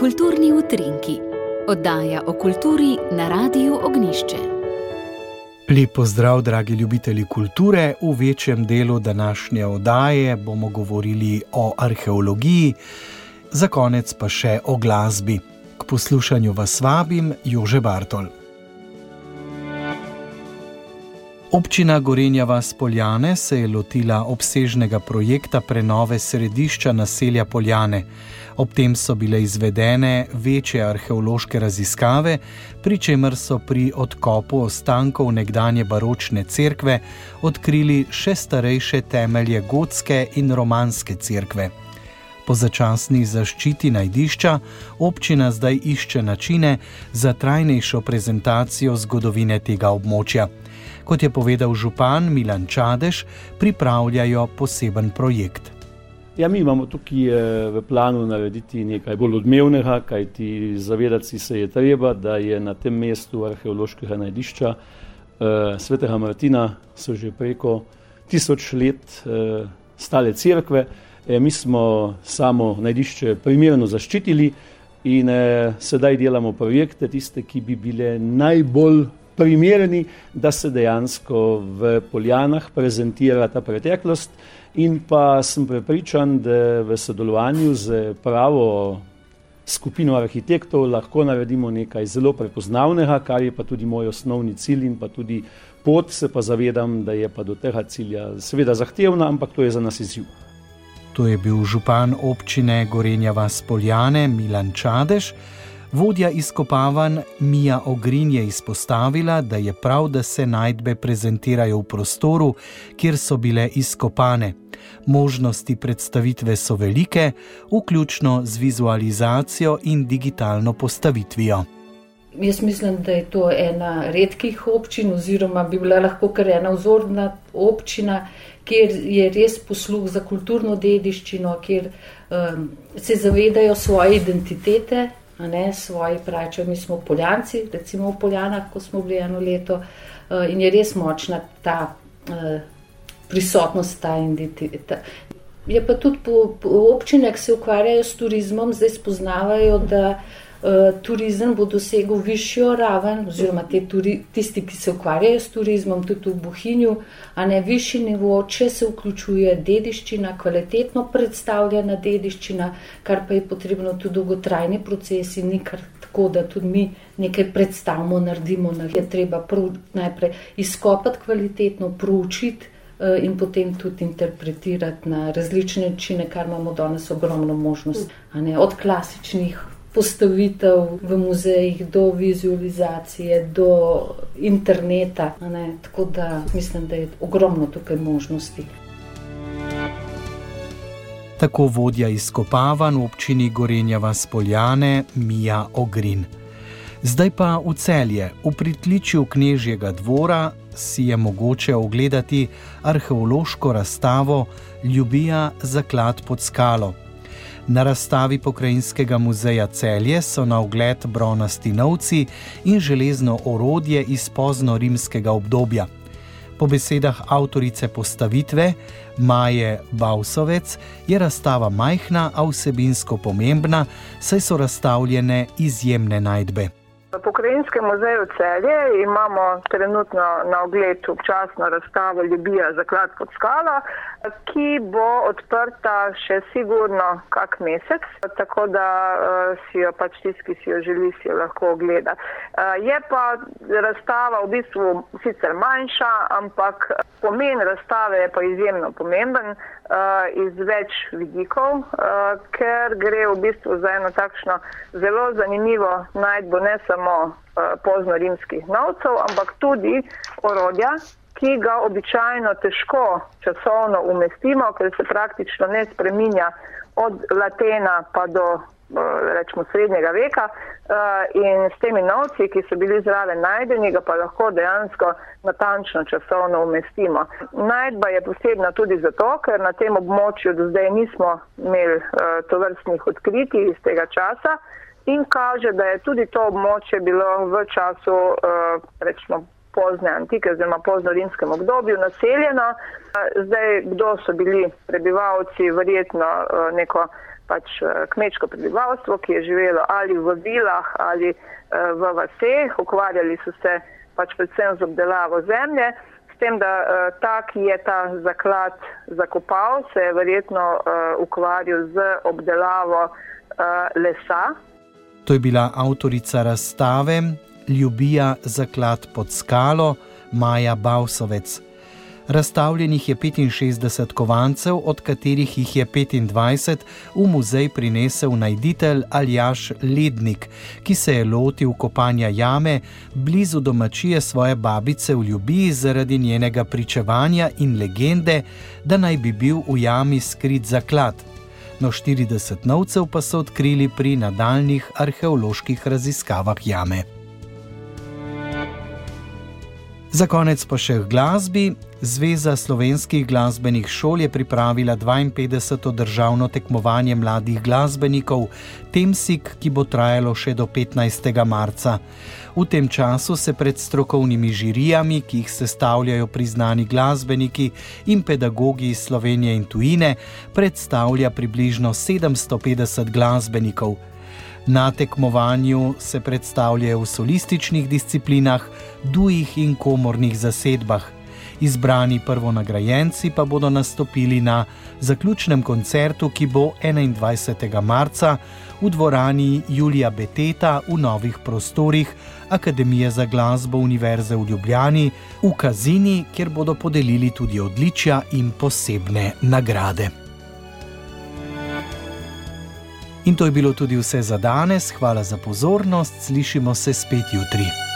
Kulturni utrinki, oddaja o kulturi na Radiu Ognišče. Lep pozdrav, dragi ljubitelji kulture. V večjem delu današnje oddaje bomo govorili o arheologiji, za konec pa še o glasbi. K poslušanju vas vabim, Jože Bartol. Občina Gorenja Vas Poljane se je lotila obsežnega projekta prenove središča naselja Poljane. Ob tem so bile izvedene večje arheološke raziskave, pri čemer so pri odkopu ostankov nekdanje baročne cerkve odkrili še starejše temelje gotske in romanske cerkve. Po začasni zaščiti najdišča občina zdaj išče načine za trajnejšo prezentacijo zgodovine tega območja. Kot je povedal župan Milan Čadež, pripravljajo poseben projekt. Ja, mi imamo tukaj eh, v planu narediti nekaj bolj odmevnega, kajti zavedati se je treba, da je na tem mestu arheološkega najdišča eh, svetega Martina so že preko tisoč let eh, stale cerkve. Eh, mi smo samo najdišče primerno zaščitili in eh, sedaj delamo projekte, tiste, ki bi bile najbolj primerni, da se dejansko v Poljanah prezentira ta preteklost. In pa sem prepričan, da v sodelovanju z pravo skupino arhitektov lahko naredimo nekaj zelo prepoznavnega, kar je pa tudi moj osnovni cilj in pa tudi pot, se pa zavedam, da je pa do tega cilja seveda zahtevna, ampak to je za nas izziv. To je bil župan občine Gorenja Vas Poljane Milan Čadež. Vodja izkopavanj Mija Ogrin je izpostavila, da je prav, da se najdbe prezentirajo v prostoru, kjer so bile izkopane. Možnosti predstavitve so velike, vključno z vizualizacijo in digitalno postavitvijo. Jaz mislim, da je to ena redkih občin, oziroma bi bila lahko kar ena vzorna občina, kjer je res posluh za kulturno dediščino, kjer um, se zavedajo svoje identitete ne, svoji pravijo, mi smo poljanci, recimo v Poljanah, ko smo bili eno leto uh, in je res močna ta uh, prisotnost, ta identiteta. Je pa tudi po, po občinah, ki se ukvarjajo s turizmom, zdaj spoznavajo, da uh, turizem bo dosegel višjo raven, oziroma turi, tisti, ki se ukvarjajo s turizmom, tudi v Bohinju, a ne višji nivo, če se vključuje dediščina, kvalitetno predstavljena dediščina, kar pa je potrebno tudi dolgotrajni procesi, ni kar tako, da tudi mi nekaj predstavimo, naredimo, da je treba prav, najprej izkopati kvalitetno, proučiti. Eh, in potem tudi interpretirati na različne načine, kar imamo danes ogromno možnosti. Od klasičnih postavitev v muzejih, do vizualizacije, do interneta. Tako da mislim, da je ogromno tukaj možnosti. Tako vodja izkopavanj v občini Gorenja Vaspoljane Mija Ogrin. Zdaj pa v celje, v pritličju knežjega dvora, si je mogoče ogledati arheološko razstavo Ljubija zaklad pod skalo. Na razstavi Pokrajinskega muzeja Celje so na ogled bronasti novci in železno orodje iz pozno-rimskega obdobja. Po besedah avtorice postavitve Maje Bausovec je razstava majhna, a vsebinsko pomembna, saj so razstavljene izjemne najdbe. V Pokrajinskem muzeju celje imamo trenutno na ogled občasno razstavo Ljubija za klad pod skalo, ki bo odprta še sigurno kak mesec, tako da uh, si jo pač tisti, ki si jo želi, si jo lahko ogleda. Uh, je pa razstava v bistvu sicer manjša, ampak pomen razstave je pa izjemno pomemben uh, iz več vidikov, uh, ker gre v bistvu za eno takšno zelo zanimivo najdbo ne samo uh, pozno-rimskih novcev, ampak tudi orodja, ki ga običajno težko časovno umestimo, ker se praktično ne spreminja od latena pa do rečemo srednjega veka uh, in s temi novci, ki so bili zraven najdeni, ga pa lahko dejansko natančno časovno umestimo. Najdba je posebna tudi zato, ker na tem območju do zdaj nismo imeli uh, tovrstnih odkritij iz tega časa in kaže, da je tudi to območje bilo v času, rečemo, pozne antike, oziroma pozno rimskem obdobju naseljeno. Zdaj, kdo so bili prebivalci, verjetno neko pač kmečko prebivalstvo, ki je živelo ali v vilah ali v vaseh, ukvarjali so se pač predvsem z obdelavo zemlje. S tem, da ta, ki je ta zaklad zakopal, se je verjetno ukvarjal z obdelavo lesa. To je bila avtorica razstave Ljubija zaklad pod skalo Maja Bausovec. Razstavljenih je 65 kovancev, od katerih jih je 25 v muzej prinesel najditelj Aljaš Lednik, ki se je lotil kopanja jame blizu domačije svoje babice v Ljubiji zaradi njenega pričevanja in legende, da naj bi bil v jami skrit zaklad. No, 40 novcev pa so odkrili pri nadaljnih arheoloških raziskavah jame. Za konec pa še v glasbi. Zveza slovenskih glasbenih šol je pripravila 52. državno tekmovanje mladih glasbenikov, Temsik, ki bo trajalo še do 15. marca. V tem času se pred strokovnimi žirijami, ki jih sestavljajo priznani glasbeniki in pedagogi iz Slovenije in tujine, predstavlja približno 750 glasbenikov. Na tekmovanju se predstavljajo v solističnih disciplinah, dujih in komornih zasedbah. Izbrani prvonagrajenci pa bodo nastopili na zaključnem koncertu, ki bo 21. marca v dvorani Julija Beteta v novih prostorih Akademije za glasbo Univerze v Ljubljani v Kazini, kjer bodo podelili tudi odličja in posebne nagrade. In to je bilo tudi vse za danes. Hvala za pozornost, slišimo se spet jutri.